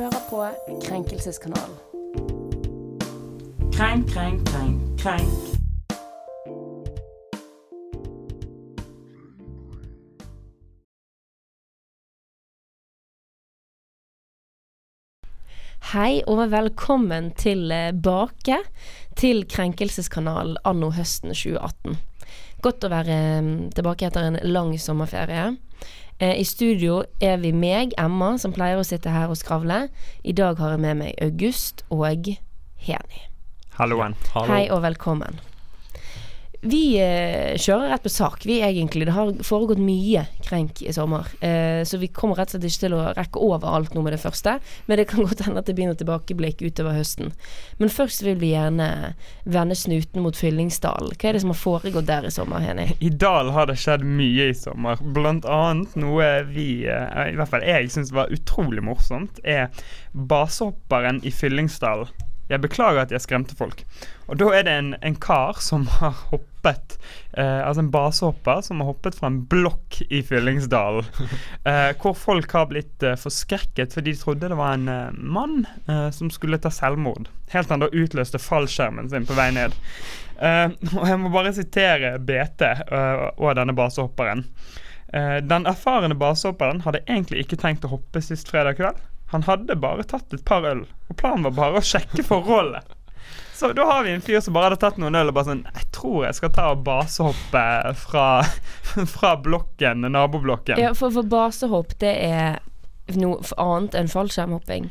hører på Krenkelseskanalen. Krenk, krenk, krenk, krenk. Hei og velkommen tilbake til Krenkelseskanalen anno høsten 2018. Godt å være mm, tilbake etter en lang sommerferie. Eh, I studio er vi meg, Emma, som pleier å sitte her og skravle. I dag har jeg med meg August og Heni. Halloen. Hei og velkommen. Vi eh, kjører rett på sak, vi egentlig. Det har foregått mye krenk i sommer. Eh, så vi kommer rett og slett ikke til å rekke over alt nå med det første. Men det kan godt hende at det begynner tilbakeblikk utover høsten. Men først vil vi gjerne vende snuten mot Fyllingsdalen. Hva er det som har foregått der i sommer, Henny? I Dal har det skjedd mye i sommer. Blant annet noe vi, eh, i hvert fall jeg syns var utrolig morsomt, er basehopperen i Fyllingsdalen. Jeg beklager at jeg skremte folk. Og da er det en, en kar som har hoppet eh, Altså en basehopper som har hoppet fra en blokk i Fyllingsdalen. Eh, hvor folk har blitt eh, forskrekket fordi de trodde det var en eh, mann eh, som skulle ta selvmord. Helt til han da utløste fallskjermen sin på vei ned. Eh, og jeg må bare sitere BT og denne basehopperen. den erfarne basehopperen hadde egentlig ikke tenkt å hoppe sist fredag kveld. Han hadde bare tatt et par øl, og planen var bare å sjekke forholdet. Så da har vi en fyr som bare hadde tatt noen øl og bare sånn Jeg tror jeg skal ta og basehoppe fra, fra blokken, naboblokken. Ja, for, for basehopp, det er noe annet enn fallskjermhopping?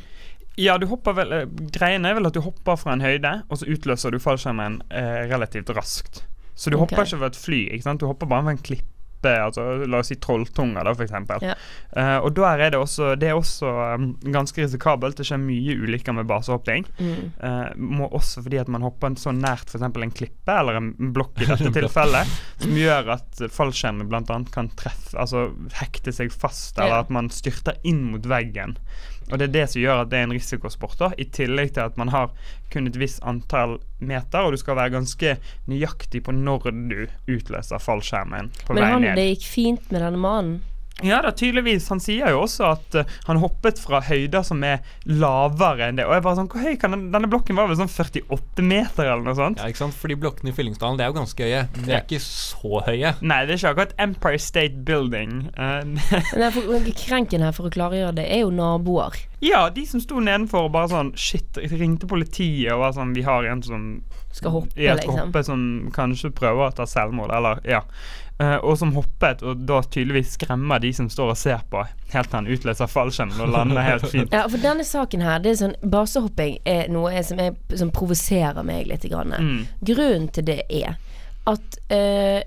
Ja, du hopper vel eh, Greien er vel at du hopper fra en høyde, og så utløser du fallskjermen eh, relativt raskt. Så du okay. hopper ikke fra et fly. ikke sant? Du hopper bare fra en klipp type altså, La oss si trolltunger, da, f.eks. Ja. Uh, og der er det også Det er også um, ganske risikabelt. Det skjer mye ulykker med basehopping. Mm. Uh, må også fordi at man hopper så nært f.eks. en klippe eller en blokk i dette tilfellet, som gjør at fallskjermen bl.a. kan treffe Altså hekte seg fast, eller ja. at man styrter inn mot veggen. Og det er det som gjør at det er en risikosport, da, i tillegg til at man har kun et visst antall meter, og du skal være ganske nøyaktig på når du utløser fallskjermen på Men vei ned. Men det gikk fint med denne mannen? Ja, da tydeligvis. Han sier jo også at uh, han hoppet fra høyder som er lavere enn det. Og jeg bare sånn, hvor høy kan den, Denne blokken var vel sånn 48 meter eller noe sånt? Ja, ikke sant? Fordi blokkene i Fyllingsdalen det er jo ganske høye. De er ikke så høye. Nei, det er ikke akkurat Empire State Building. Uh, for, krenken her, for å klargjøre det, er jo naboer. Ja, de som sto nedenfor og bare sånn Shit, ringte politiet og var sånn Vi har en som skal hoppe, ja, skal liksom. hoppe som kanskje prøver å ta selvmord, eller ja. Uh, og som hoppet, og da tydeligvis skremmer de som står og ser på, helt til han utløser fallskjermen og lander helt fint. Ja, for denne saken her, det er sånn basehopping er noe som, er, som provoserer meg litt. Grann. Mm. Grunnen til det er at uh,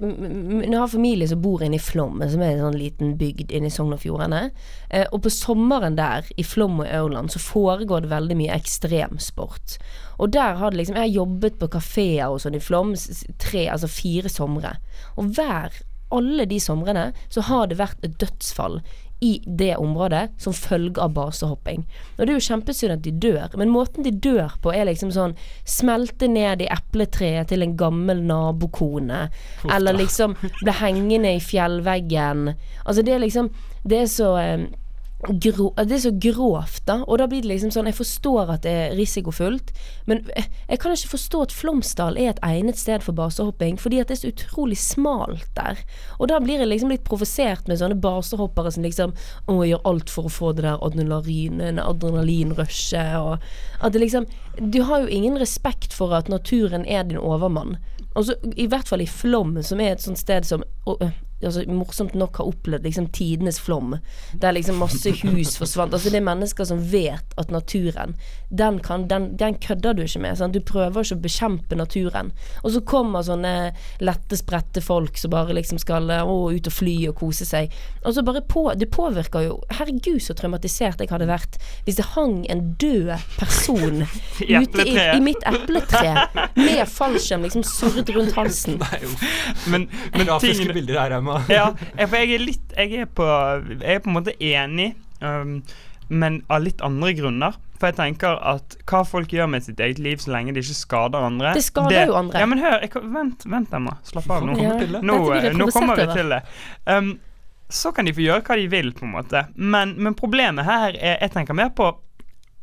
jeg har familie som bor inne i Flåm, som er en sånn liten bygd inne i Sogn og Fjordane. Eh, og på sommeren der, i Flåm og Aurland, så foregår det veldig mye ekstremsport. Og der har det liksom Jeg har jobbet på kafeer og sånn i Flåm tre, altså fire somre. Og hver alle de somrene så har det vært et dødsfall i det området som følge av basehopping. Og det er jo kjempesynd at de dør, men måten de dør på er liksom sånn smelte ned i epletreet til en gammel nabokone, eller liksom ble hengende i fjellveggen. Altså det er liksom Det er så grå, det er så grovt, da. Og da blir det liksom sånn Jeg forstår at det er risikofullt, men jeg kan ikke forstå at Flåmsdal er et egnet sted for basehopping, fordi at det er så utrolig smalt der. Og da blir jeg liksom litt provosert med sånne basehoppere som liksom Å, gjør alt for å få det der adrenalin, adrenalinrushet, og At det liksom Du har jo ingen respekt for at naturen er din overmann. Altså, I hvert fall i Flåm, som er et sånt sted som altså, morsomt nok har opplevd liksom tidenes flom, der liksom masse hus forsvant. Altså Det er mennesker som vet at naturen, den, kan, den, den kødder du ikke med. Sant? Du prøver ikke å bekjempe naturen. Og så kommer sånne lette, spredte folk som bare liksom skal å, ut og fly og kose seg. Og så bare på, Det påvirker jo Herregud, så traumatisert jeg hadde vært hvis det hang en død person ute i, i, mitt epletre med fallskjerm liksom surret rundt halsen. Nei, men, men grafiske bilder her, Emma. ja, for jeg er litt Jeg er på, jeg er på en måte enig, um, men av litt andre grunner. For jeg tenker at hva folk gjør med sitt eget liv så lenge de ikke skader andre Det skader det, jo andre. Ja, men hør, jeg, vent, vent, Emma. Slapp av. Nå, ja. nå, nå kommer vi til det. Um, så kan de få gjøre hva de vil, på en måte. Men, men, problemet her er Jeg tenker mer på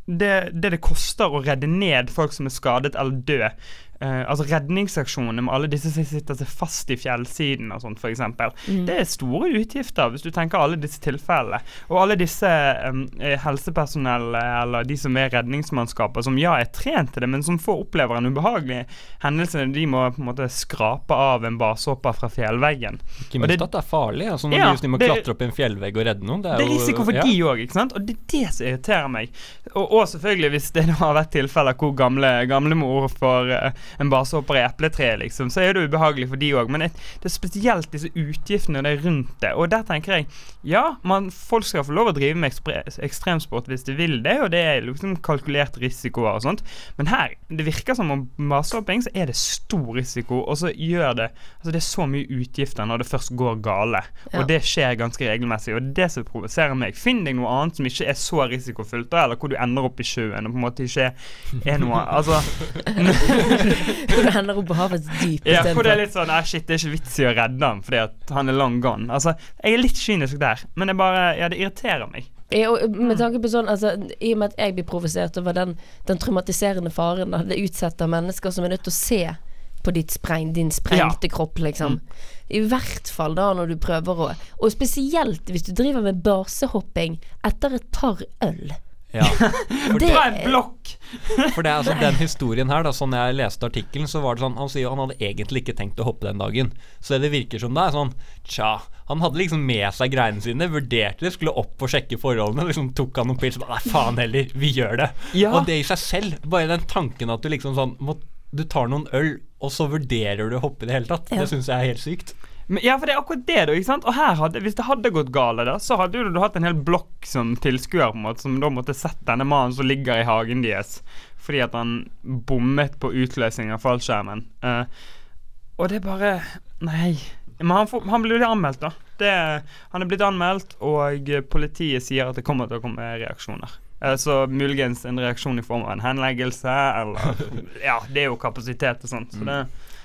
det, det det koster å redde ned folk som er skadet eller død. Eh, altså Redningsaksjonene med alle disse som sitter seg fast i fjellsiden og sånt, f.eks. Mm. Det er store utgifter, hvis du tenker alle disse tilfellene. Og alle disse um, helsepersonell eller de som er redningsmannskaper, som ja er trent til det, men som får opplever en ubehagelig hendelse. De må på en måte skrape av en basehopper fra fjellveggen. Ikke minst det- at det er farlig. Altså når Ja, de, de må det- klatre opp i en fjellvegg og redde noen. Det er, Det er risiko for ja. de òg, ikke sant? Og det er det som irriterer meg. Og, og selvfølgelig hvis det har vært tilfeller hvor gamle gamlemor får eh, en hopper i epletreet, liksom, så er det ubehagelig for de òg. Men det, det er spesielt disse utgiftene og det rundt det. Og der tenker jeg ja, man, folk skal få lov å drive med ekstremsport hvis de vil det, og det er liksom kalkulert risikoer og sånt. Men her, det virker som om masehopping, så er det stor risiko, og så gjør det Altså det er så mye utgifter når det først går gale. Ja. Og det skjer ganske regelmessig, og det som provoserer meg. Finn deg noe annet som ikke er så risikofullt, eller hvor du ender opp i sjøen og på en måte ikke er noe Altså Hvor du opp på havets dyp Ja, for det er litt sånn Nei, shit, det er ikke vits i å redde han fordi at han er long gone. Altså, jeg er litt kynisk der, men det bare Ja, det irriterer meg. Ja, og med tanke på sånn, altså, I og med at jeg blir provosert over den, den traumatiserende faren da, det utsetter mennesker som er nødt til å se på ditt spreng, din sprengte kropp, liksom. I hvert fall da når du prøver å Og spesielt hvis du driver med basehopping etter et par øl. Ja. Det Ta en blokk! For det er altså den historien her, da, sånn jeg leste artikkelen, så var det sånn Han sier jo han hadde egentlig ikke tenkt å hoppe den dagen. Så det virker som det er sånn Tja. Han hadde liksom med seg greiene sine, vurderte det, skulle opp og sjekke forholdene. Liksom tok han noen pils og Nei, faen heller, vi gjør det. Ja. Og det i seg selv, bare den tanken at du liksom sånn må, Du tar noen øl, og så vurderer du å hoppe i det hele tatt. Ja. Det syns jeg er helt sykt. Men, ja, for det er akkurat det, da. ikke sant? Og her hadde, Hvis det hadde gått galt, da, så hadde du hatt en hel blokk som tilskuer, på en måte, som da måtte sett denne mannen som ligger i hagen deres fordi at han bommet på utløsning av fallskjermen. Uh, og det er bare Nei. Men han, får, han blir anmeldt, da. Det, han er blitt anmeldt, og politiet sier at det kommer til å komme reaksjoner. Eh, Så muligens en reaksjon i form av en henleggelse, eller Ja, det er jo kapasitet og sånt. Så det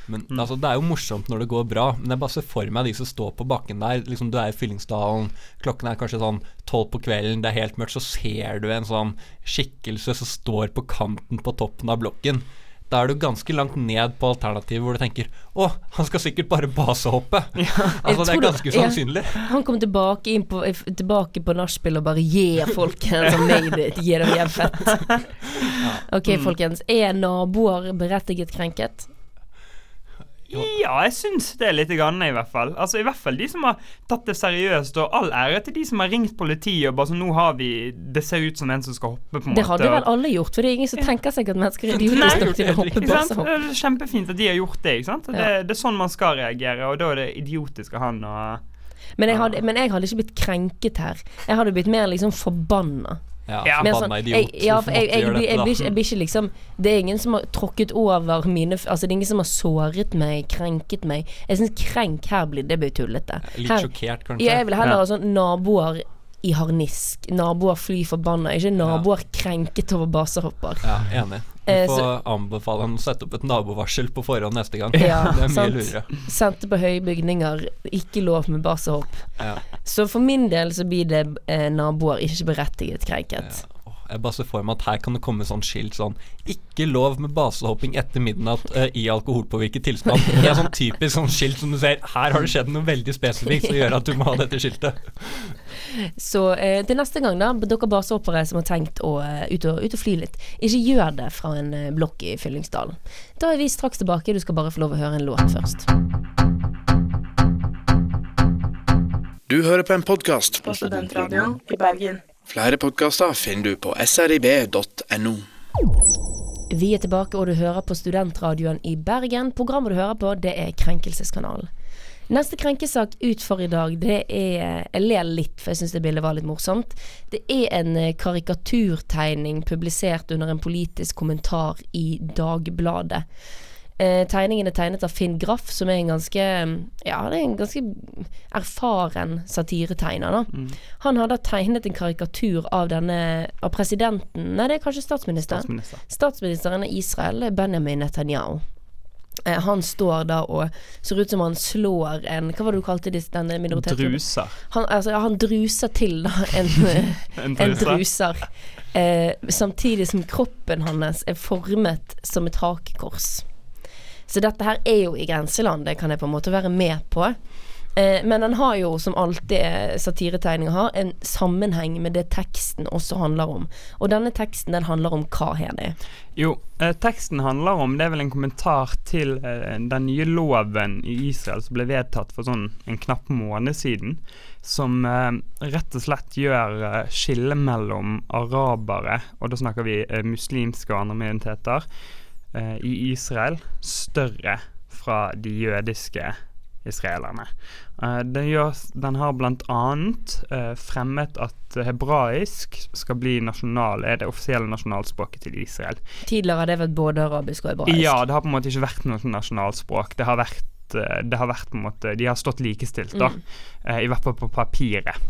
Men altså, det er jo morsomt når det går bra, men jeg bare ser for meg de som står på bakken der. Liksom Du er i Fyllingsdalen, klokken er kanskje sånn tolv på kvelden, det er helt mørkt, så ser du en sånn skikkelse som står på kanten på toppen av blokken. Da er du ganske langt ned på alternativet hvor du tenker Å, han skal sikkert bare basehoppe. Altså, det er ganske ganske ja. Han kommer tilbake, inn på, tilbake på nachspiel og bare Gi folk en sånn made it, gi dem igjen fett. Ok, folkens. Er naboer berettiget krenket? Ja, jeg syns det litt, grann, i hvert fall. Altså, I hvert fall de som har tatt det seriøst, og all ære til de som har ringt politiet og bare sånn Nå har vi Det ser ut som en som skal hoppe, på en Det hadde vel alle gjort, for det er ingen som tenker seg at mennesker er idiotiske nok til å hoppe basehopp. Det er kjempefint at de har gjort det. ikke sant? Ja. Det, det er sånn man skal reagere, og da er det idiotisk av han å Men men jeg hadde ikke blitt krenket her. Jeg hadde blitt mer liksom forbanna. Ja, Ja. Sånn, idiot. jeg, ja, Hvorfor jeg, jeg, jeg, blir ikke- blir ikke liksom Det er ingen som har tråkket over mine Altså det er ingen som har såret meg, krenket meg. Jeg syns krenk her blir Det blir tullete. Litt Her- sjokkert, kanskje. Ja, jeg vil heller Ja. ha sånn naboer i harnisk. Naboer fly forbanna, ikke naboer krenket over basehopper. Ja, enig. Du Eh, får anbefale ham å sette opp et nabovarsel på forhånd neste gang. Ja, det er mye sant. lurere. Sendte på høye bygninger, ikke lov med basehopp. Ja. Så for min del så blir det eh, naboer ikke berettiget krenket. Åh, Jeg bare ser for meg at her kan det komme sånn skilt sånn Ikke lov med basehopping etter midnatt uh, i alkoholpåvirket tilstand. Det er sånn typisk sånn skilt som du ser Her har det skjedd noe veldig spesifikt som gjør at du må ha dette skiltet. Så eh, til neste gang, da, dere basehoppere som har tenkt å uh, ut, og, ut og fly litt, ikke gjør det fra en uh, blokk i Fyllingsdalen. Da er vi straks tilbake, du skal bare få lov å høre en låt først. Du hører på en podkast. på Studentradioen i Bergen. Flere podkaster finner du på srib.no. Vi er tilbake, og du hører på Studentradioen i Bergen. Programmet du hører på, det er Krenkelseskanalen. Neste krenkesak ut for i dag, det er Jeg ler litt, for jeg syns det bildet var litt morsomt. Det er en eh, karikaturtegning publisert under en politisk kommentar i Dagbladet. Eh, tegningen er tegnet av Finn Graff, som er en ganske Ja, han er en ganske erfaren satiretegner, da. Han har da tegnet en karikatur av denne Av presidenten Nei, det er kanskje statsministeren. statsminister. Statsministeren av Israel, Benjamin Netanyahu. Eh, han står da og ser ut som han slår en Hva var det du kalte denne minoriteten? Druser. Han, altså, han druser til da en, En en druser. Eh, samtidig som kroppen hans er formet som et hakekors. Så dette her er jo i grenselandet, kan jeg på en måte være med på. Eh, men den har jo, som alltid eh, satiretegninger har, en sammenheng med det teksten også handler om. Og denne teksten den handler om hva, Heni? Jo, eh, teksten handler om Det er vel en kommentar til eh, den nye loven i Israel som ble vedtatt for sånn en knapp måned siden. Som eh, rett og slett gjør eh, skillet mellom arabere, og da snakker vi eh, muslimske og andre minoriteter, i Israel større fra de jødiske israelerne. Eh, den, gjør, den har bl.a. Uh, fremmet at hebraisk skal bli nasjonal, er det offisielle nasjonalspråket til Israel. Tidligere har det vært både arabisk og hebraisk. Ja, det har på en måte ikke vært noe sånn nasjonalspråk. Det har vært, eh, det har vært på en måte De har stått likestilt, da. Mm. I hvert fall på papiret.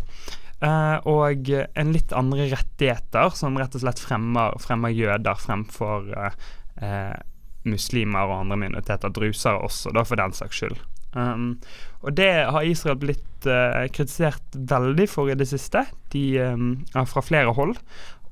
Eh, og en litt andre rettigheter som rett og slett fremmer, fremmer jøder fremfor eh, eh, muslimer og andre minoriteter. Drusere også, da, for den saks skyld. Um, og det har Israel blitt uh, kritisert veldig for i det siste, de, um, fra flere hold.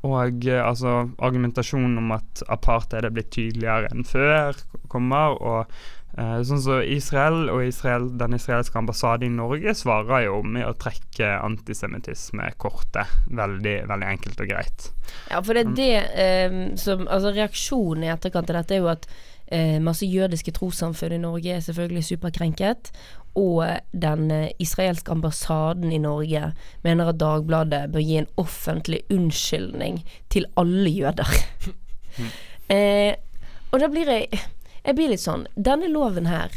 Og uh, altså argumentasjonen om at apartheid er blitt tydeligere enn før, kommer. Og sånn som Israel og Israel, den israelske ambassaden i Norge svarer jo med å trekke antisemittismekortet Veldig, veldig enkelt og greit. Ja, for det er det um, som Altså, reaksjonen i etterkant av dette er jo at uh, masse jødiske trossamfunn i Norge er selvfølgelig superkrenket. Og den eh, israelske ambassaden i Norge mener at Dagbladet bør gi en offentlig unnskyldning til alle jøder. uh, og da blir jeg Jeg blir litt sånn Denne loven her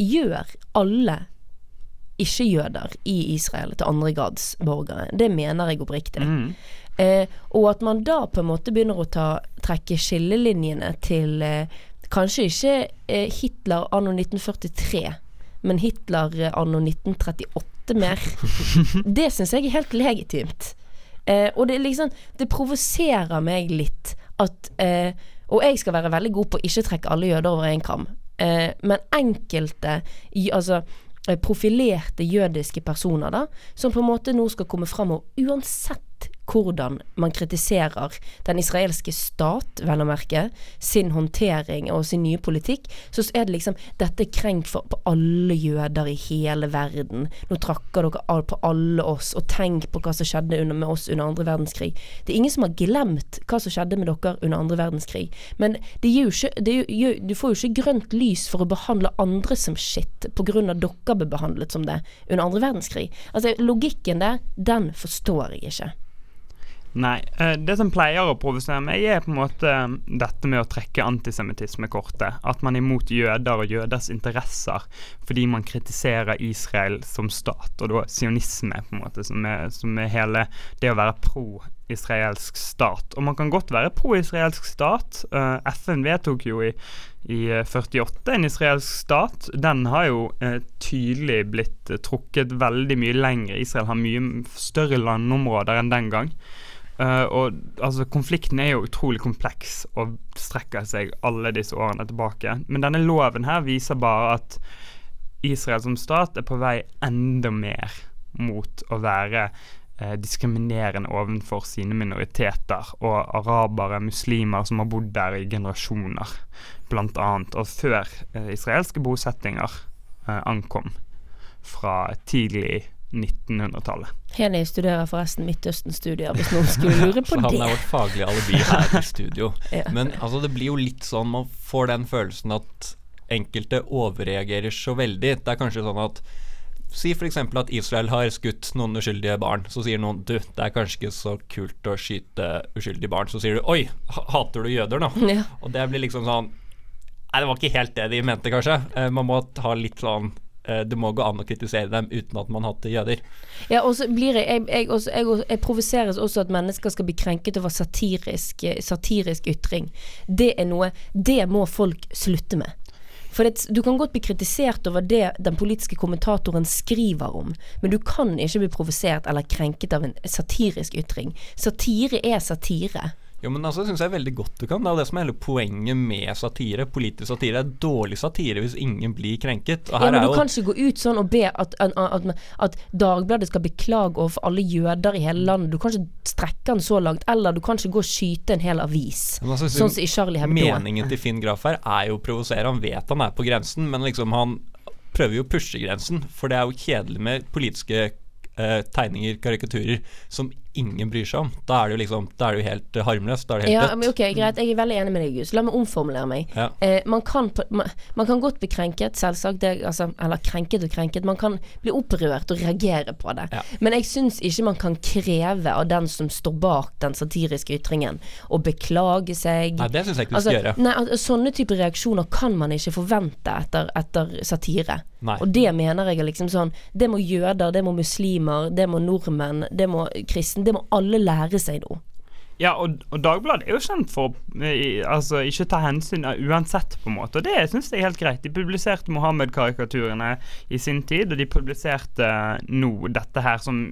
gjør alle ikke-jøder i Israel til andregradsborgere. Det mener jeg oppriktig. Mm. Eh, og at man da på en måte begynner å ta, trekke skillelinjene til eh, kanskje ikke eh, Hitler anno 1943, men Hitler eh, anno 1938 mer. det syns jeg er helt legitimt. Eh, og det liksom Det provoserer meg litt at eh, Og jeg skal være veldig god på å ikke trekke alle jøder over en kam, eh, men enkelte altså eh, profilerte jødiske personer da, som på en måte nå skal komme fram og uansett hvordan man kritiserer den israelske stat, vel å merke, sin håndtering og sin nye politikk, så er det liksom Dette er krenk for, på alle jøder i hele verden. Nå trakker dere på alle oss, og tenk på hva som skjedde under, med oss under andre verdenskrig. Det er ingen som har glemt hva som skjedde med dere under andre verdenskrig. Men jo ikke, gjør, du får jo ikke grønt lys for å behandle andre som shit av dere ble behandlet som det under andre verdenskrig. Altså, logikken der, den forstår jeg ikke. Nei. eh, Det som pleier å provosere meg, er på en måte eh, dette med å trekke antisemittismekortet. At man er imot jøder og jøders interesser fordi man kritiserer Israel som stat, og da sionisme, på en måte, som er, som er hele det å være pro-israelsk stat. Og man kan godt være pro-israelsk stat. Eh, FN vedtok jo i i eh, 48, en israelsk stat, den har jo eh, tydelig blitt eh, trukket veldig mye lenger. Israel har mye større landområder enn den gang. Eh, og altså, konflikten er jo utrolig kompleks og strekker seg alle disse årene tilbake. Men denne loven her viser bare at Israel som stat er på vei enda mer mot å være eh, diskriminerende overfor sine minoriteter og arabere, muslimer som har bodd der i generasjoner, annet. Og før eh, israelske bosettinger eh, ankom fra tidlig 1900-tallet. Heni studerer forresten Midtøsten-studier, hvis noen skulle lure på Så han er vårt faglige alibi her i studio. Ja. Men altså, det blir jo litt sånn Man får den følelsen at enkelte overreagerer så veldig. Det er kanskje sånn at Si f.eks. at Israel har skutt noen uskyldige barn. Så sier noen du, det er kanskje ikke så kult å skyte uskyldige barn. Så sier du oi, hater du jøder nå? Ja. Og det blir liksom sånn Nei, det var ikke helt det de mente, kanskje. Eh, man må ha litt sånn Det må gå an å kritisere dem uten at man hater jøder. Ja, og så blir jeg Jeg, jeg, også, jeg, jeg provoseres også at mennesker skal bli krenket over satirisk, eh, satirisk ytring. Det er noe Det må folk slutte med. For det, du kan godt bli kritisert over det den politiske kommentatoren skriver om, men du kan ikke bli provosert eller krenket av en satirisk ytring. Satire er satire. Jo, men altså syns jeg er veldig godt du kan. Det er jo det som er hele poenget med satire. Politisk satire er dårlig satire hvis ingen blir krenket. Og Ja, her men er du jo kan ikke gå ut sånn og be at, at, at, at Dagbladet skal beklage overfor alle jøder i hele landet. Du kan ikke strekke den så langt. Eller du kan ikke gå og skyte en hel avis. Men altså, Sånn som i Charlie Hebdo. Meningen til Finn Graff her er jo å provosere. Han vet han er på grensen, men liksom han prøver jo å pushe grensen. For det er jo kjedelig med politiske eh, tegninger, karikaturer, som ingen bryr seg om. Da er det jo liksom Da er det jo helt eh, harmløst. Da er det helt Ja, dødt. men ok, greit. Jeg er veldig enig med deg, Gus. La meg omformulere meg. Ja. Eh, man, kan, man, man kan godt bli krenket, selvsagt. Det, altså, eller krenket og krenket. Man kan bli opprørt og reagere på det. Ja. Men jeg syns ikke man kan kreve av den som står bak den satiriske ytringen, å beklage seg. Nei, det syns jeg ikke du Altså, skal gjøre. nei, altså, sånne typer reaksjoner kan man ikke forvente etter, etter satire. Nei. Og det mener jeg er liksom sånn Det må jøder, det må muslimer, det må nordmenn, det må kristne, det må alle lære seg nå. Ja, og, og Dagbladet er jo kjent for eh, altså, ikke ta hensyn eh, uansett, på en måte. Og det syns jeg er helt greit. De publiserte Mohammed-karikaturene i sin tid, og de publiserte nå dette her som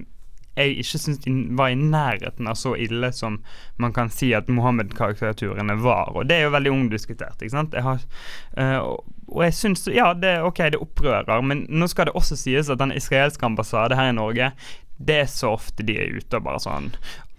jeg ikke syns var i nærheten av så ille som man kan si at Mohammed-karikaturene var. Og det er jo veldig omdiskutert. ikke sant? Jeg har, øh, og jeg syns Ja, det, ok, det opprører, men nå skal det også sies at den israelske ambassade her i Norge, det er så ofte de er ute og bare sånn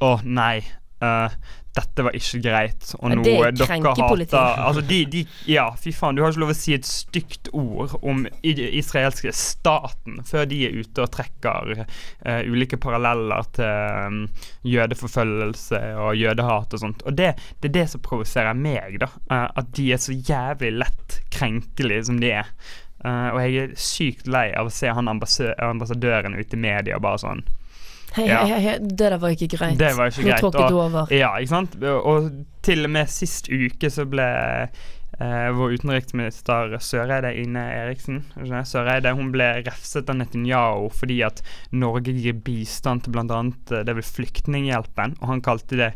Å, nei. Uh, dette var ikke greit, og nå er dere hater Altså, de, de Ja, fy faen, du har ikke lov å si et stygt ord om israelske staten før de er ute og trekker uh, ulike paralleller til um, jødeforfølgelse og jødehat og sånt. Og det, det er det som provoserer meg, da. Uh, at de er så jævlig lett krenkelige som de er. Eh, og jeg er sykt lei av å se han ambassadøren ute i media bare sånn Hei, Ja. hei, hei, det der var ikke greit. Det var ikke Nå greit. tråkket du over. Ja, ikke sant. Og til og med sist uke så ble eh, vår utenriksminister Søreide Ine Eriksen? Søreide, hun ble refset av Netanyahu fordi at Norge gir bistand til bl.a. det er vel Flyktninghjelpen, og han kalte det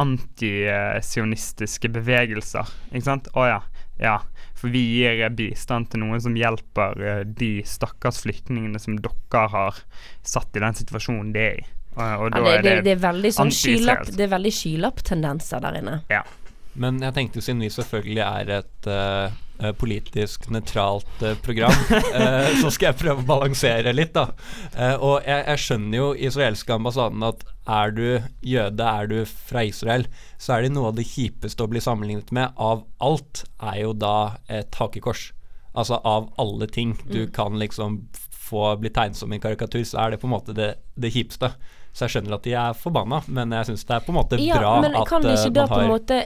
antisionistiske bevegelser. Ikke sant? Å ja. Ja, for vi gir eh, bistand til noen som hjelper eh, de stakkars flyktningene som dere har satt i den situasjonen de er i. Og, og Ja, det, er det, det er veldig sånn skylapp Det er veldig skylapptendenser der inne. Ja. Men jeg tenkte siden vi selvfølgelig er et eh, eh, politisk nøytralt eh, program, eh, så skal jeg prøve å balansere litt, da. Og jeg, jeg skjønner jo israelske ambassaden at er du jøde, er du fra Israel, så er det noe av det kjipeste å bli sammenlignet med av alt, er jo da et hakekors. Altså av alle ting du kan liksom få bli tegnet som en karikatur, så er det på en måte det, det kjipeste. Så jeg skjønner at de er forbanna, men jeg syns det er på en måte Ja, bra men at kan eh, ikke da man har måte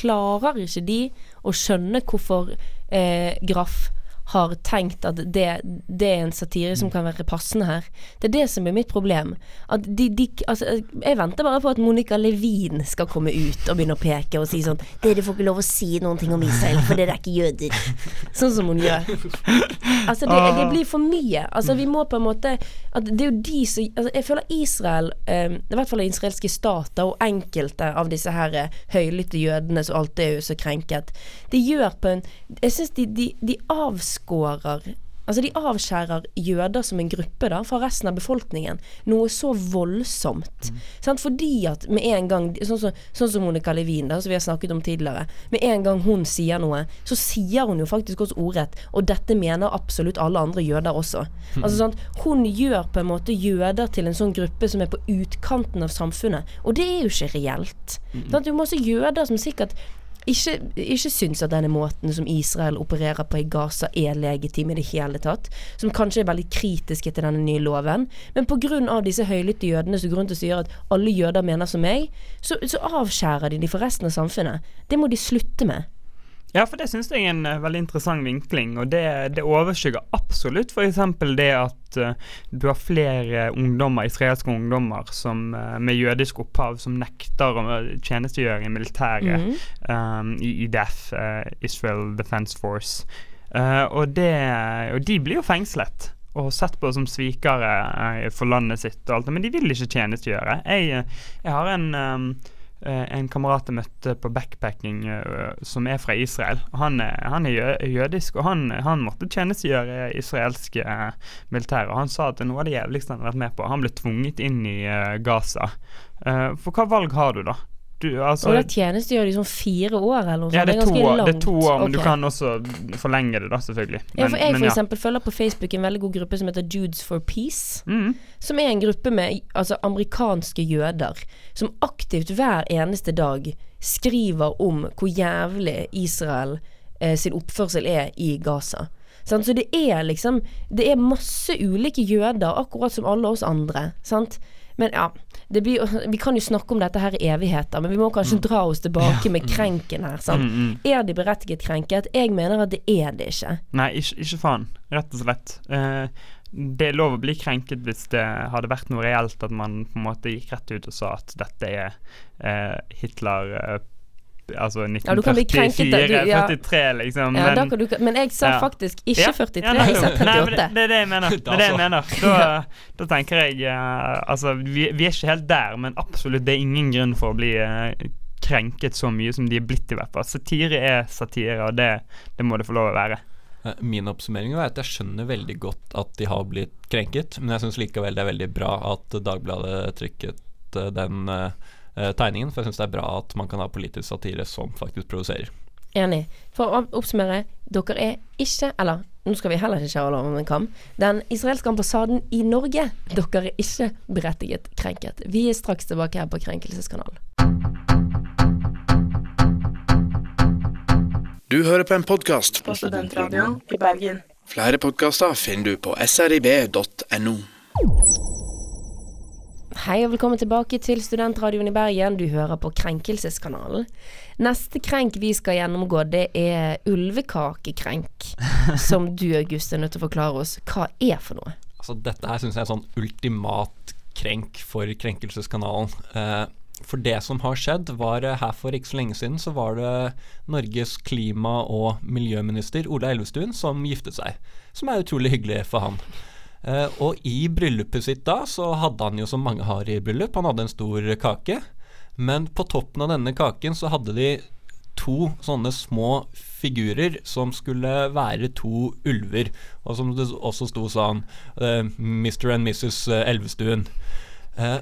Klarer ikke de å skjønne hvorfor eh, Graff har tenkt at det, det er en satire Mm. som kan være passende her. Det er det som er mitt problem. De, de, altså, jeg venter bare på at Monica Levin skal komme ut og begynne å peke og si sånn Dere får ikke lov å si noen ting om Israel, for dere er ikke jøder. Sånn som hun gjør. Altså, det, det blir for mye. Altså, vi må på en måte at Det er jo de som altså, Jeg føler Israel, um, i hvert fall den israelske stater og enkelte av disse her eh, høylytte jødene som alltid er jo så krenket, de gjør på en Jeg syns de, de, de avskårer Altså De avskjærer jøder som en gruppe da fra resten av befolkningen. Noe så voldsomt. Sant? Fordi at med en gang Sånn som, sånn som Monica Levin, da, som vi har snakket om tidligere. Med en gang hun sier noe, så sier hun jo faktisk også ordrett. Og dette mener absolutt alle andre jøder også. Altså sant? Hun gjør på en måte jøder til en sånn gruppe som er på utkanten av samfunnet. Og det er jo ikke reelt. Sant? Du må også jøder som sikkert ikke, ikke syns at denne måten som Israel opererer på i Gaza er legitim i det hele tatt. Som kanskje er veldig kritiske til denne nye loven. Men pga. disse høylytte jødene som grunn til å si at alle jøder mener som meg, så, så avskjærer de de for resten av samfunnet. Det må de slutte med. Ja, for det syns jeg er en eh, veldig interessant vinkling, og det, det overskygger absolutt f.eks. det at uh, du har flere ungdommer, israelske ungdommer som, uh, med jødisk opphav som nekter å tjenestegjøre i militæret um, i IDF, Israel Defense Force. Og, det, og de blir jo fengslet. Og sett på som svikere for landet sitt og alt det, men de vil ikke tjenestegjøre. Jeg, jeg har en um, en kamerat jeg møtte på backpacking eh, som er fra Israel. Han er, han er jødisk, og han, han måtte tjenestegjøre militære. Og han sa at noe av det jævligste han har vært med på. Han ble tvunget inn i eh, Gaza. Eh, for hva valg har du, da? Du, altså, Og det tjenestegjør de sånn fire år eller noe sånt. ja, det er, to, det er, det er to år, men du kan også forlenge det, da, selvfølgelig. Ja, for jeg men for ja. eksempel følger på Facebook en veldig god gruppe som heter Judes for Peace. Mm. Som er en gruppe med altså, amerikanske jøder som aktivt hver eneste dag skriver om hvor jævlig Israel eh, sin oppførsel er i Gaza. Sant? Så det er liksom Det er masse ulike jøder, akkurat som alle oss andre. Sant? Men ja, det blir, vi kan jo snakke om dette her i evigheter, men vi må kanskje dra oss tilbake med krenken her. Mm, mm. Er de berettiget krenket? Jeg mener at det er det ikke. Nei, ikke, ikke faen. Rett og slett. Eh, det er lov å bli krenket hvis det hadde vært noe reelt, at man på en måte gikk rett ut og sa at dette er eh, Hitler eh, Altså du kan bli krenket 1944, du- ja. 43, liksom. Ja, da men, kan du, men jeg sa Ja. faktisk ikke 43, ja, jeg sa nettopp. Nei, 38. det, det er det jeg mener. Det er det jeg mener. Da, da tenker jeg eh, Altså, vi, vi er ikke helt der, men absolutt, det er ingen grunn for å bli eh, krenket så mye som de er blitt, i hvert fall. Satire er satire, og det, det må det få lov å være. Eh, Min oppsummering er at jeg skjønner veldig godt at de har blitt krenket, men jeg syns likevel det er veldig bra at Dagbladet trykket den eh, tegningen, for jeg syns det er bra at man kan ha politisk satire som faktisk provoserer. Enig. For å oppsummere, dere er ikke Eller nå skal vi heller ikke skjære over en kam. Den israelske ambassaden i Norge, dere er ikke berettiget krenket. Vi er straks tilbake her på Krenkelseskanalen. Du hører på en podkast. På Studentradioen i Bergen. Flere podkaster finner du på srib.no. Hei og velkommen tilbake til Studentradioen i Bergen. Du hører på Krenkelseskanalen. Neste krenk vi skal gjennomgå, det er ulvekakekrenk. Som du, August, er nødt til å forklare oss hva er for noe. Altså Dette her syns jeg er sånn ultimat krenk for Krenkelseskanalen. Eh, for det som har skjedd, var eh, her for ikke så lenge siden, så var det Norges klima- og miljøminister Ola Elvestuen som giftet seg. Som er utrolig hyggelig for han. Eh, og i bryllupet sitt da, så hadde han jo som mange har i bryllup, han hadde en stor kake. Men på toppen av denne kaken så hadde de to sånne små figurer som skulle være to ulver, og som det også sto sånn eh, Mr. and Mrs. Elvestuen. Eh,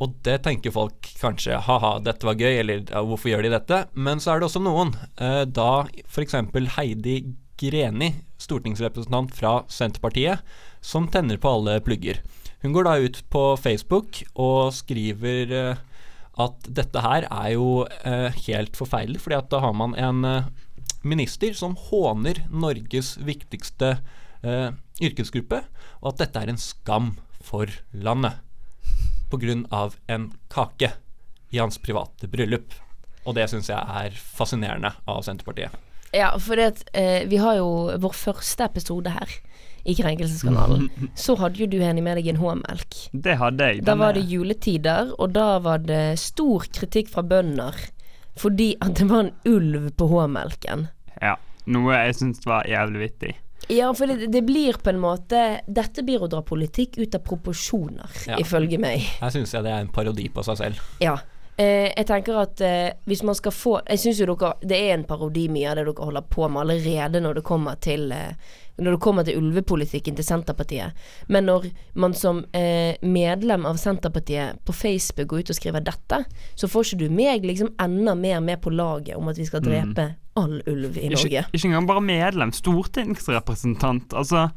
og det tenker folk kanskje ha-ha, dette var gøy, eller hvorfor gjør de dette? Men så er det også noen. Eh, da f.eks. Heidi Greni, stortingsrepresentant fra Senterpartiet, som tenner på alle plugger. Hun går da ut på Facebook og skriver eh, at dette her er jo eh, helt forferdelig, fordi at da har man en eh, minister som håner Norges viktigste yrkesgruppe, og at dette er en skam for landet pga. en kake i hans private bryllup. Og det syns jeg er fascinerende av Senterpartiet. Ja, for det eh, vi har jo vår første episode her i Krenkelseskanalen. Så hadde jo du Henny med deg en H-melk. Det hadde jeg. Da var det juletider, og da var det stor kritikk fra bønder fordi at det var en ulv på H-melken. Ja. Noe jeg syns var jævlig vittig. Ja, for det, det blir på en måte Dette blir å dra politikk ut av proporsjoner, Ja. ifølge meg. Her syns jeg det er en parodi på seg selv. Ja. Eh, jeg tenker at eh, hvis man skal få Jeg syns jo dere Det er en parodi mye av det dere holder på med allerede når det kommer til eh, Når det kommer til ulvepolitikken til Senterpartiet. Men når man som eh, medlem av Senterpartiet på Facebook går ut og skriver dette, så får ikke du meg liksom enda mer med på laget om at vi skal drepe all ulv i Norge. Ikke, ikke engang bare medlem. Stortingsrepresentant. Altså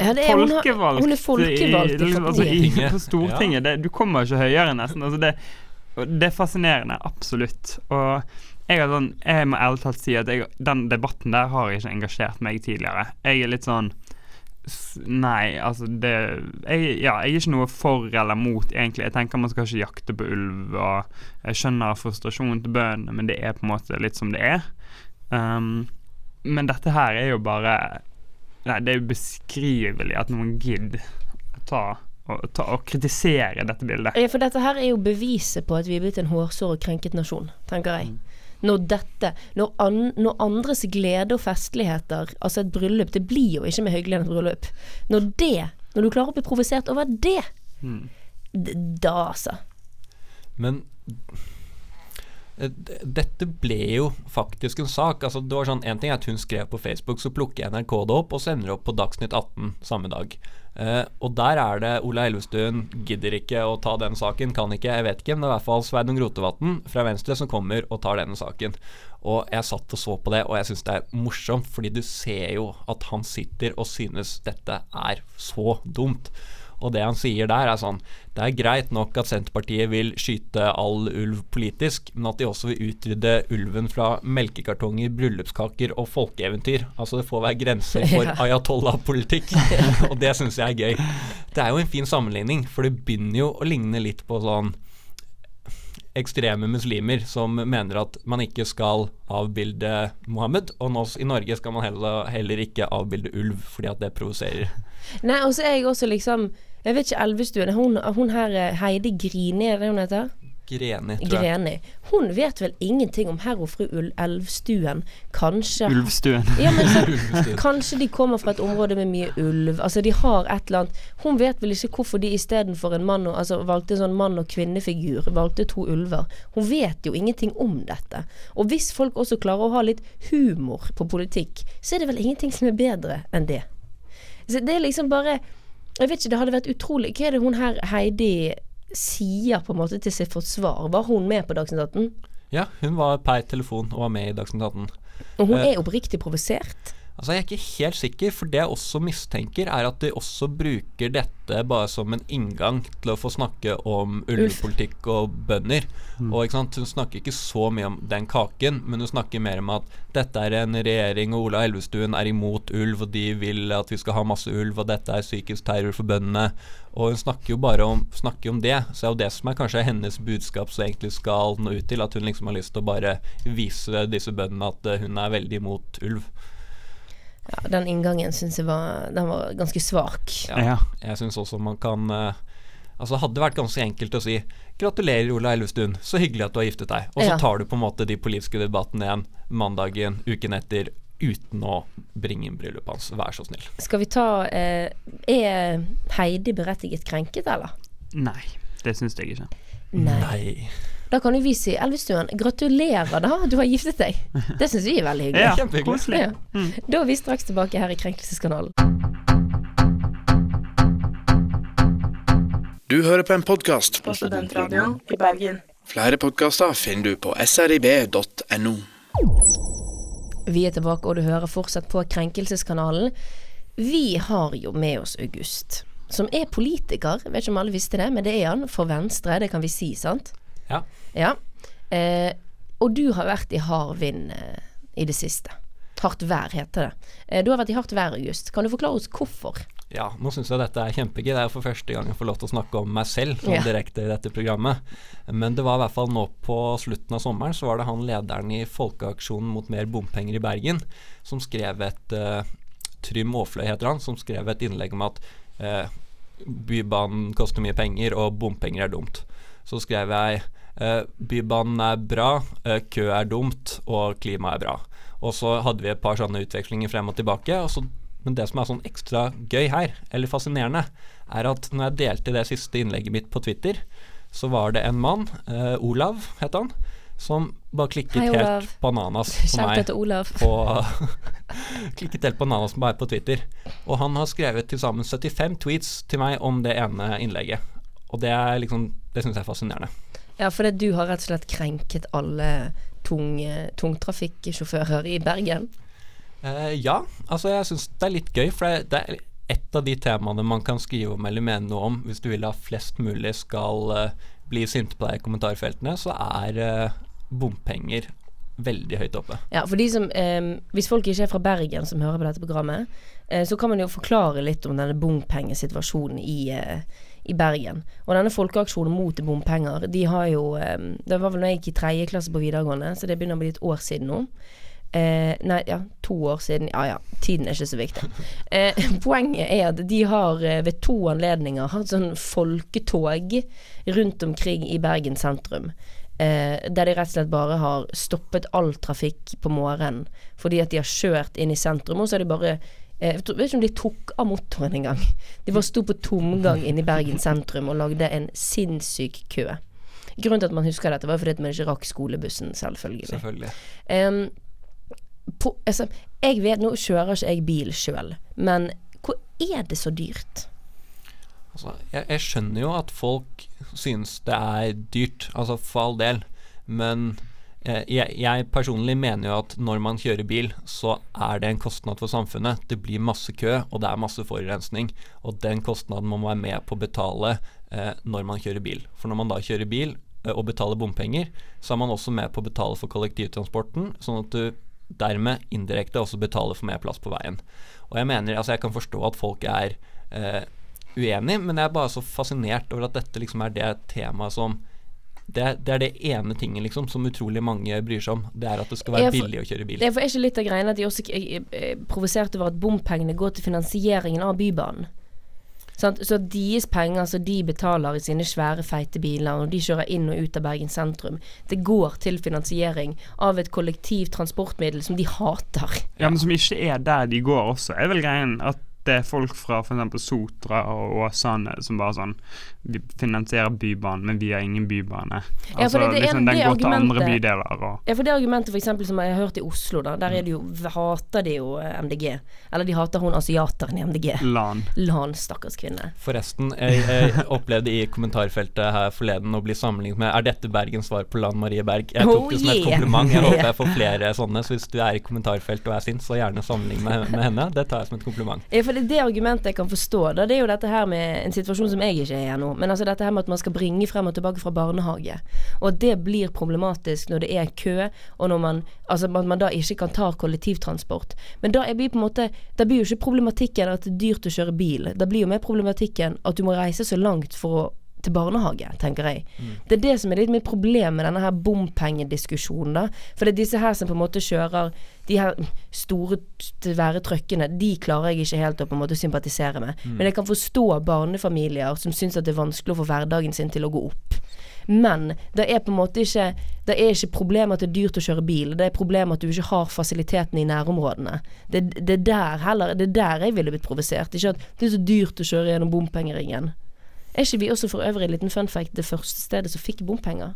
Ja, det er, hun, har, hun folkevalgt i, i, altså, i, på Stortinget. Det, du kommer ikke høyere, nesten. Altså, det, det er fascinerende, absolutt. Og jeg, sånn, jeg må ærlig talt si at jeg, den debatten der har ikke engasjert meg tidligere. Jeg er litt sånn Nei, altså det jeg, Ja, jeg er ikke noe for eller mot, egentlig. Jeg tenker man skal ikke jakte på ulv, og jeg skjønner frustrasjonen til bøndene, men det er på en måte litt som det er. Um, men dette her er jo bare Nei, det er ubeskrivelig at noen gidder å ta ta og kritisere dette bildet. Ja, for dette her er jo beviset på at vi er blitt en hårsår og krenket nasjon, tenker jeg. Når dette Når, an, når andres glede og festligheter, altså et bryllup, det blir jo ikke mer hyggelig enn et bryllup. Når det Når du klarer å bli provosert over det, Mm. da altså. Men dette ble jo faktisk en sak. Altså det var sånn, En ting er at hun skrev på Facebook, så plukker NRK det opp og sender det opp på Dagsnytt 18 samme dag. Uh, og der er det Ola Elvestuen gidder ikke å ta den saken, kan ikke, jeg vet ikke. Men det er i hvert fall Sveinung Rotevatn fra Venstre som kommer og tar denne saken. Og jeg satt og så på det, og jeg syns det er morsomt, fordi du ser jo at han sitter og synes dette er så dumt. Og det han sier der, er sånn Det er greit nok at Senterpartiet vil skyte all ulv politisk, men at de også vil utrydde ulven fra melkekartonger, bryllupskaker og folkeeventyr. Altså det får være grenser for ayatollah-politikk, og det syns jeg er gøy. Det er jo en fin sammenligning, for det begynner jo å ligne litt på sånn ekstreme muslimer som mener at man ikke skal avbilde Mohammed, og nå i Norge skal man heller, heller ikke avbilde ulv fordi at det provoserer. Nei, og så er jeg også liksom Jeg vet ikke Elvestuen. Hun, hun her eh, Heidi Grini, er det hun heter? Greni, tror jeg. Greni. Hun vet vel ingenting om herr og fru Ul- Elvstuen. Kanskje Ulvstuen. Ja, men så, Kanskje de kommer fra et område med mye ulv. Altså De har et eller annet Hun vet vel ikke hvorfor de istedenfor en mann og, altså, valgte en sånn mann- og kvinnefigur, valgte to ulver. Hun vet jo ingenting om dette. Og hvis folk også klarer å ha litt humor på politikk, så er det vel ingenting som er bedre enn det. Så det er liksom bare Jeg vet ikke, det hadde vært utrolig Hva er det hun her Heidi sier på en måte til sitt forsvar? Var hun med på Dagsnytt 18? Ja, hun var per telefon og var med i Dagsnytt 18. Og hun Eh. er oppriktig provosert. Altså Jeg er ikke helt sikker, for det jeg også mistenker, er at de også bruker dette bare som en inngang til å få snakke om ulvepolitikk og bønder. Og ikke sant, Hun snakker ikke så mye om den kaken, men hun snakker mer om at dette er en regjering, og Ola Elvestuen er imot ulv, og de vil at vi skal ha masse ulv, og dette er psykisk terror for bøndene. Og hun snakker jo bare om, snakker om det, så er jo det som er kanskje hennes budskap som egentlig skal nå ut til, at hun liksom har lyst til å bare vise disse bøndene at hun er veldig imot ulv. Ja, den inngangen syns jeg var Den var ganske svak. Ja. Ja. Jeg syns også man kan Altså Altså Det hadde vært ganske enkelt å si Gratulerer, Ola Elvestuen. Så hyggelig at du har giftet deg. Og så Ja. tar du på en måte de politiske debattene igjen mandagen uken etter uten å bringe inn bryllupet hans. Vær så snill. Skal vi ta eh, Er Heidi berettiget krenket, eller? Nei, det syns jeg ikke. Nei. Da kan jo vi si Elvestuen, gratulerer da, du har giftet deg. Det syns vi er veldig hyggelig. Ja, Kjempehyggelig. koselig. Ja. Da er vi straks tilbake her i Krenkelseskanalen. Du hører på en podkast. På Studentradioen i Bergen. Flere podkaster finner du på srib.no. Vi er tilbake, og du hører fortsatt på Krenkelseskanalen. Vi har jo med oss August, som er politiker. Jeg vet ikke om alle visste det, men det er han. For Venstre, det kan vi si, sant? Ja. Ja. Eh, og du har vært i hard vind eh, i det siste. Hardt vær heter det. Eh, du har vært i hardt vær, August. Kan du forklare oss hvorfor? Ja, nå syns jeg dette er kjempegøy. Det er for første gang jeg får lov til å snakke om meg selv sånn Ja. direkte i dette programmet. Men det var i hvert fall nå på slutten av sommeren, så var det han lederen i Folkeaksjonen mot mer bompenger i Bergen som skrev et uh, Trym Aafløy heter han, som skrev et innlegg om at uh, Bybanen koster mye penger, og bompenger er dumt. Så skrev jeg Bybanen er bra, eh, kø er dumt, og klima er bra. Og så hadde vi et par sånne utvekslinger frem og tilbake. Og så, men det som er sånn ekstra gøy her, eller fascinerende, er at når jeg delte det siste innlegget mitt på Twitter, så var det en mann, eh, Olav het han, som bare klikket Hei, helt bananas på meg Olav. på Klikket helt bananas på meg på Twitter. Og han har skrevet til sammen 75 tweets til meg om det ene innlegget. Og det er liksom Det syns jeg er fascinerende. Ja, for det, du har rett og slett krenket alle tung, tungtrafikksjåfører i Bergen. Eh, ja, altså jeg syns det er litt gøy, for det er et av de temaene man kan skrive om eller mene noe om hvis du vil at flest mulig skal uh, bli sinte på deg i kommentarfeltene, så er uh, bompenger veldig høyt oppe. Ja, for de som eh, Hvis folk ikke er fra Bergen som hører på dette programmet, eh, så kan man jo forklare litt om denne bompengesituasjonen i, eh, i Bergen. Og denne folkeaksjonen mot bompenger, de har jo Det var vel da jeg gikk i tredje klasse på videregående, så det begynner å bli et år siden nå. Eh, nei, ja, to år siden. Ja ja, tiden er ikke så viktig. Eh, poenget er at de har eh, ved to anledninger hatt sånn folketog rundt omkring i Bergen sentrum. Eh, der de rett og slett bare har stoppet all trafikk på morgenen fordi at de har kjørt inn i sentrum, og så har de bare eh, Jeg vet ikke om de tok av motoren engang. De bare sto på tomgang inne i Bergen sentrum og lagde en sinnssyk kø. Grunnen til at man husker dette, var fordi at man ikke rakk skolebussen, selvfølgelig. Selvfølgelig. Eh, på, altså, jeg vet, Nå kjører ikke jeg bil sjøl, men hvor er det så dyrt? Altså, jeg, jeg skjønner jo at folk synes det er dyrt, altså for all del. Men eh, jeg, jeg personlig mener jo at når man kjører bil, så er det en kostnad for samfunnet. Det blir masse kø, og det er masse forurensning. Og den kostnaden må man være med på å betale eh, når man kjører bil. For når man da kjører bil eh, og betaler bompenger, så er man også med på å betale for kollektivtransporten, sånn at du dermed indirekte også betaler for mer plass på veien. Og jeg mener, altså jeg kan forstå at folk er eh, uenig, men jeg er bare så fascinert over at dette liksom er det temaet som det, det er det ene tingen liksom som utrolig mange bryr seg om. Det er at det skal være for- billig å kjøre bil. Det er ikke litt av greiene at de også er eh, provosert over at bompengene går til finansieringen av Bybanen. Sant? Så deres penger som de betaler i sine svære, feite biler, og de kjører inn og ut av Bergen sentrum, det går til finansiering av et kollektivtransportmiddel som de hater. Ja, men som ikke er der de går også, er vel greien at det er folk fra f.eks. Sotra og Åsane som bare sånn Vi finansierer Bybanen, men vi har ingen bybane. Ja, for Altså, det- det er liksom, den det går til andre bydeler og Ja, for det argumentet for eksempel som jeg har hørt i Oslo, da, der er det jo, hater de jo eh, MDG. Eller de hater hun asiateren i MDG. LAN. Lan, stakkars kvinne. Forresten, jeg, jeg opplevde i kommentarfeltet her forleden å bli sammenlignet med Er dette Bergens svar på Lan Marie Berg? Jeg tok Oh, det som et kompliment. Jeg håper jeg får flere sånne. Så hvis du er i kommentarfeltet og er sint, så gjerne sammenlign med, med henne. Det tar jeg som et kompliment. Ja, for det, det argumentet jeg kan forstå, da, det er jo dette her med en situasjon som jeg ikke er i nå. Men altså dette her med at man skal bringe frem og tilbake fra barnehage. Og at det blir problematisk når det er kø, og når man Altså at man da ikke kan ta kollektivtransport. Men da vi på en måte Da blir jo ikke problematikken at det er dyrt å kjøre bil. Da blir jo mer problematikken at du må reise så langt for å til barnehage, tenker jeg. Det er det som er litt mitt problem med denne her bompengediskusjonen, da. For det er disse her som på en måte kjører de her store, svære trøkkene, de klarer jeg ikke helt å på en måte sympatisere med. Men jeg kan forstå barnefamilier som syns at det er vanskelig å få hverdagen sin til å gå opp. Men det er på en måte ikke Det er ikke problemet at det er dyrt å kjøre bil, det er problemet at du ikke har fasilitetene i nærområdene. Det, det er der heller Det er der jeg ville blitt provosert. Ikke at det er så dyrt å kjøre gjennom bompengeringen. Er ikke vi også for øvrig en liten fun fact det første stedet som fikk bompenger?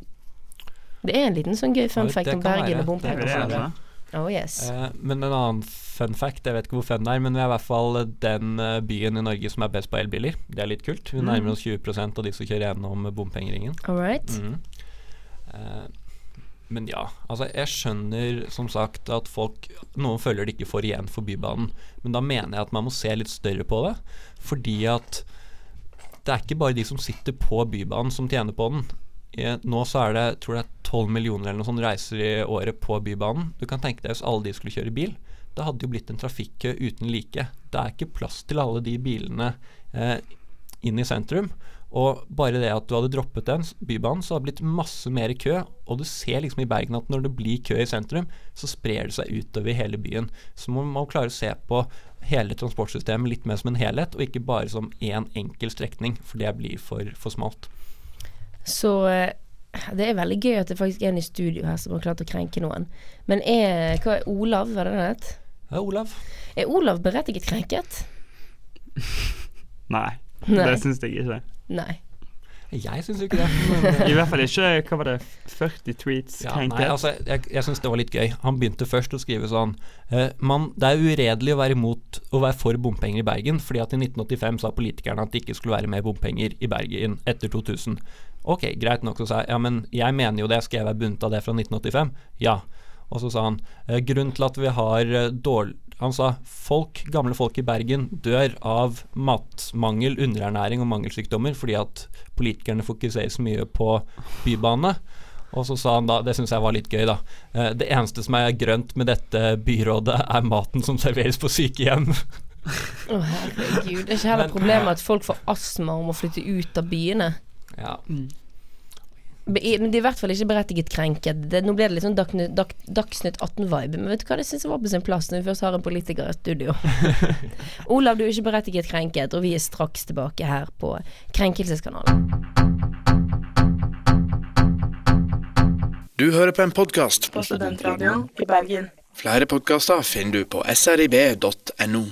Det er en liten sånn gøy fun Ja, fact om Bergen og er Er bompenger. det det? Oh yes. Eh, men en annen fun fact, jeg vet ikke hvor fun det er, men vi er i hvert fall den eh, byen i Norge som er best på elbiler. Det er litt kult. Vi nærmer oss 20% av de som kjører gjennom bompengeringen. All right. Mm. Eh, men ja, altså jeg skjønner som sagt at folk Noen føler de ikke får igjen for Bybanen, men da mener jeg at man må se litt større på det. Fordi at det er ikke bare de som sitter på Bybanen som tjener på den. Eh, Nå så er det tror jeg 12 millioner eller noe sånt reiser i året på Bybanen. Du kan tenke deg hvis alle de skulle kjøre bil. Det hadde jo blitt en trafikkø uten like. Det er ikke plass til alle de bilene eh, inn i sentrum. Og bare det at du hadde droppet den bybanen, så hadde det blitt masse mer kø. Og du ser liksom i Bergen at når det blir kø i sentrum, så sprer det seg utover hele byen. Så man må klare å se på hele transportsystemet litt mer som en helhet, og ikke bare som én enkel strekning, for det blir for, for smalt. Så eh, det er veldig gøy at det faktisk er en i studio her som har klart å krenke noen. Men er hva er Olav, hva er det han het? Ja, Olav? Er Olav berettiget krenket? Nei, Nei. det syns jeg ikke. Nei. Jeg syns ikke det. Men, eh, I hvert fall ikke Hva var det 40 tweets Ja, nei, altså, jeg, jeg syns det var litt gøy. Han begynte først å skrive sånn eh, man, Det er uredelig å være imot å være for bompenger i Bergen, fordi at i 1985 sa politikerne at det ikke skulle være mer bompenger i Bergen etter 2000. Ok, greit nok, så sa jeg ja, men jeg mener jo det, skal jeg være bundet av det fra 1985? Ja. Og så sa han eh, grunnen til at vi har eh, dårlig han sa folk, gamle folk i Bergen dør av matmangel, underernæring og mangelsykdommer fordi at politikerne fokuserer så mye på bybane. Og så sa han da, det syns jeg var litt gøy, da. eh, Det eneste som er grønt med dette byrådet, er maten som serveres på sykehjem. Å herregud. Det er ikke heller problemet at folk får astma og må flytte ut av byene. Ja. I- Men de er i hvert fall ikke berettiget krenket. Det, nå ble det litt sånn Dagsnytt, dag, Dagsnytt 18-vibe. Men vet du hva, det syns var på sin plass når vi først har en politiker i studio. Olav, du er ikke berettiget krenket, og vi er straks tilbake her på Krenkelseskanalen. Du hører på en podkast. På Studentradioen i Bergen. Flere podkaster finner du på srib.no.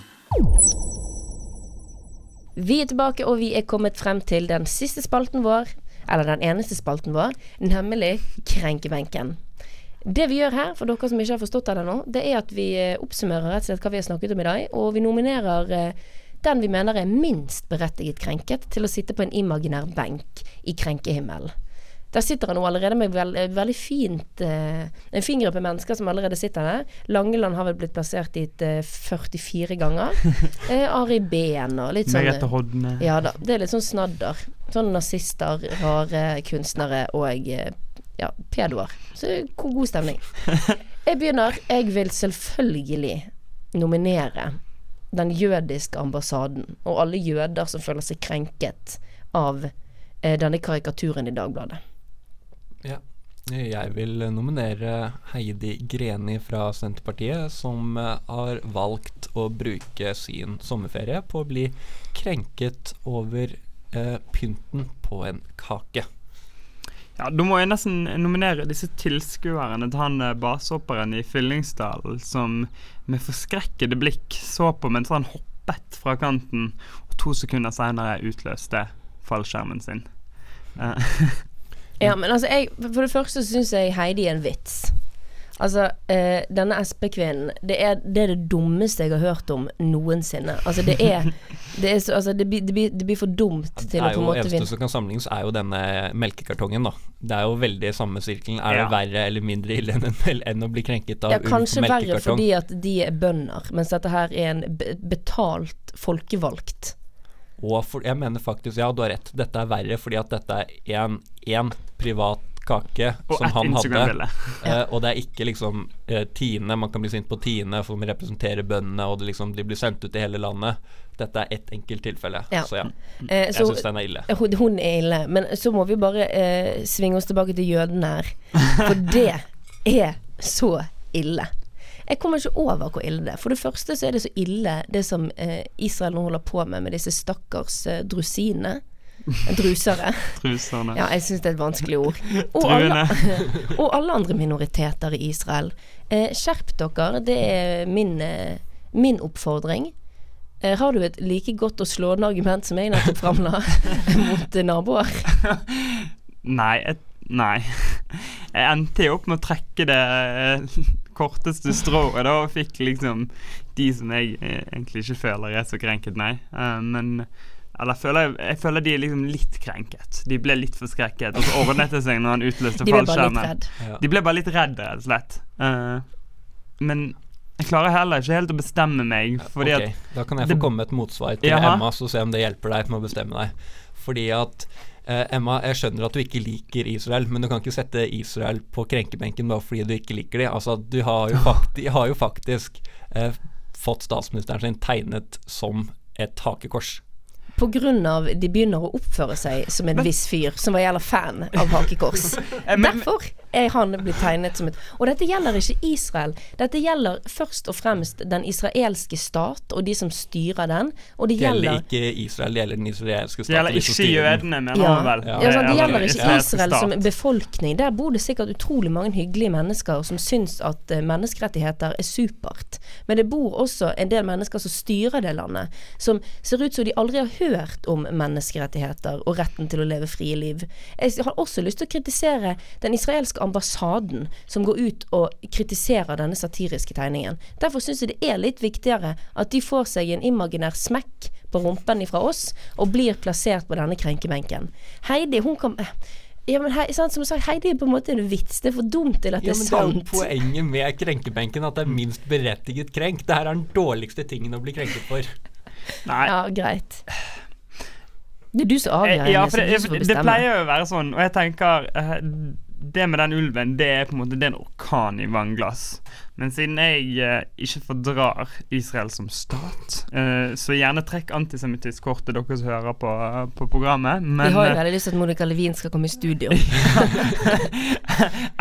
Vi er tilbake, og vi er kommet frem til den siste spalten vår. Eller den eneste spalten vår, nemlig Krenkebenken. Det vi gjør her, for dere som ikke har forstått det ennå, det er at vi eh, oppsummerer rett og slett hva vi har snakket om i dag, og vi nominerer eh, den vi mener er minst berettiget krenket, til å sitte på en imaginær benk i krenkehimmelen. Der sitter han nå allerede med veld, veldig fint eh, En fin gruppe mennesker som allerede sitter der. Langeland har vel blitt plassert dit eh, 44 ganger. Eh, Ari Behn og litt sånn Merete Hodne. Ja da. Det er litt sånn snadder. Sånn nazister, rare kunstnere og eh, ja, pedoer. Så god stemning. Jeg begynner. Jeg vil selvfølgelig nominere den jødiske ambassaden og alle jøder som føler seg krenket av eh, denne karikaturen i Dagbladet. Ja. Jeg vil nominere Heidi Greni fra Senterpartiet, som eh, har valgt å bruke sin sommerferie på å bli krenket over eh, pynten på en kake. Ja, Da må jeg nesten nominere disse tilskuerne til han eh, basehopperen i Fyllingsdalen som med forskrekkede blikk så på mens han hoppet fra kanten, og to sekunder senere utløste fallskjermen sin. Eh, Ja, men altså, jeg, for det første så syns jeg Heidi er en vits. Altså, eh, denne SP-kvinnen, det det er det dummeste jeg har hørt om noensinne. Altså, det er, det er så, altså, det blir, det, blir, det blir for dumt til Det å på en måte eneste vinne. som kan sammenlignes, er jo denne melkekartongen, da. Det er jo veldig samme sirkelen. Er Ja. det verre eller mindre ille enn, enn å bli krenket av Ja, ulv på kanskje verre fordi at de er bønder, mens dette her er en betalt folkevalgt. Og for, jeg mener faktisk, ja, du har rett. Dette er verre fordi at dette er en, en privat kake og som han hadde. Eh, og det er ikke liksom uh, Tine, man kan bli sint på Tine for å representere bøndene, og det liksom, de blir sendt ut i hele landet. Dette er ett enkelt tilfelle. Ja. Så ja, uh, jeg så syns den er ille. hun, hun er ille. Men så må vi bare eh, svinge oss tilbake til jødene her. For det er så ille. Jeg kommer ikke over hvor ille det er. For det første så er det så ille det som eh, Israel nå holder på med med disse stakkars eh, drusinene. Drusere. Druserne. Ja, jeg syns det er et vanskelig ord. Og alle, og alle andre minoriteter i Israel. Eh, skjerp dere, det er min, eh, min oppfordring. Eh, har du et like godt og slående argument som jeg nettopp framla mot eh, naboer? Nei, et, nei. Jeg endte jo opp med å trekke det korteste strået, da, og fikk liksom de som jeg eh, egentlig ikke føler er så krenket, nei. Eh, men eller jeg føler, jeg føler de er liksom litt krenket. De ble litt forskrekket, og så ordnet det seg når han utløste fallskjermen. De ble bare litt redde, rett og slett. Uh, men jeg klarer heller ikke helt å bestemme meg, fordi Ok, Da kan jeg det- få komme med et motsvar til Emma, så se om det hjelper deg med å bestemme deg. Fordi at eh, Emma, jeg skjønner at du ikke liker Israel, men du kan ikke sette Israel på krenkebenken bare fordi du ikke liker dem. Altså, du har jo, fakti har jo faktisk eh, fått statsministeren sin tegnet som et hakekors. Av de begynner å oppføre seg som en viss fyr som var jævla fan av hakekors. Men- Derfor er han blitt tegnet som et Og dette gjelder ikke Israel. Dette gjelder først og fremst den israelske stat og de som styrer den. Og det Det gjelder gjelder ikke Israel, det gjelder den israelske det gjelder staten. ikke jødene, mener Ja, han vel. Ja. ja, det gjelder ikke Israel som befolkning. Der bor det sikkert utrolig mange hyggelige mennesker som syns at eh, menneskerettigheter er supert. Men det bor også en del mennesker som styrer det landet, som ser ut som de aldri har hørt om menneskerettigheter og retten til å leve frie liv. Jeg har også lyst til å kritisere den israelske ambassaden som går ut og kritiserer denne satiriske tegningen. Derfor syns jeg det er litt viktigere at de får seg en imaginær smekk på rumpen fra oss og blir plassert på denne krenkebenken. Heidi, hun kan ja, men hei, sant, som sagt, Heidi er på en måte en vits. Det er for dumt til at Ja, det men sant. det er jo sant. poenget med krenkebenken at det er minst berettiget krenk. Det her er den dårligste tingen å bli krenket for. Nei, Ja, greit. Det er du som avgjør, Eh, Ja, for det er det, det pleier jo å være sånn, og jeg tenker eh, Det med den ulven, det er på en måte Det er en orkan i vannglass. Men siden jeg eh, ikke fordrar Israel som stat, eh, så gjerne trekk antisemittisk kortet, dere som hører på, på programmet. Men, Vi har jo eh, veldig lyst til at Monica Levin skal komme i studio.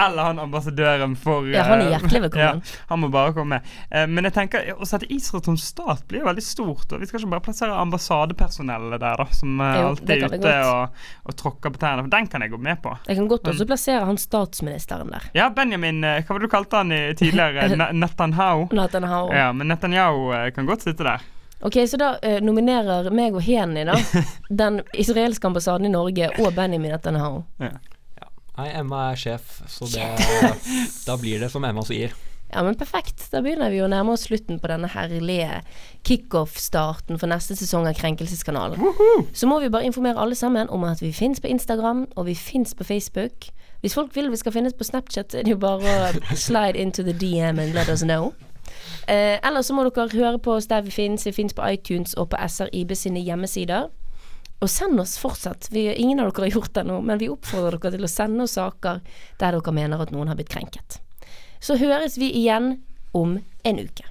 eller han ambassadøren for Ja, han er eh, hjertelig velkommen. Ja, han må bare komme. Eh, men jeg tenker å sette Israel som stat blir jo veldig stort. Og vi skal ikke bare plassere ambassadepersonellet der, da, som eh, Jo, alltid er ute og, og tråkker på tærne. For den kan jeg gå med på. Jeg kan godt også plassere han statsministeren der. Ja, Benjamin eh, Hva var det du kalte han i tidligere? Ne- Netanyahu? Netanyahu. Ja, men Netanyahu eh, kan godt sitte der. Ok, så da eh, nominerer meg og Heni, da, den israelske ambassaden i Norge og Benjamin Netanyahu. Nei, Emma er sjef, så det, da blir det som Emma sier. Ja, men perfekt. Da begynner vi å nærme oss slutten på denne herlige kickoff-starten for neste sesong av Krenkelseskanalen. Så må vi bare informere alle sammen om at vi fins på Instagram, og vi fins på Facebook. Hvis folk vil vi skal finnes på Snapchat, er det jo bare å slide into the DM and let us know. Eh, ellers så må dere høre på oss der vi finnes. Vi finnes på iTunes og på SRIB sine hjemmesider. Og send oss fortsatt. Vi, ingen av dere har gjort det nå, men vi oppfordrer dere til å sende oss saker der dere mener at noen har blitt krenket. Så høres vi igjen om en uke.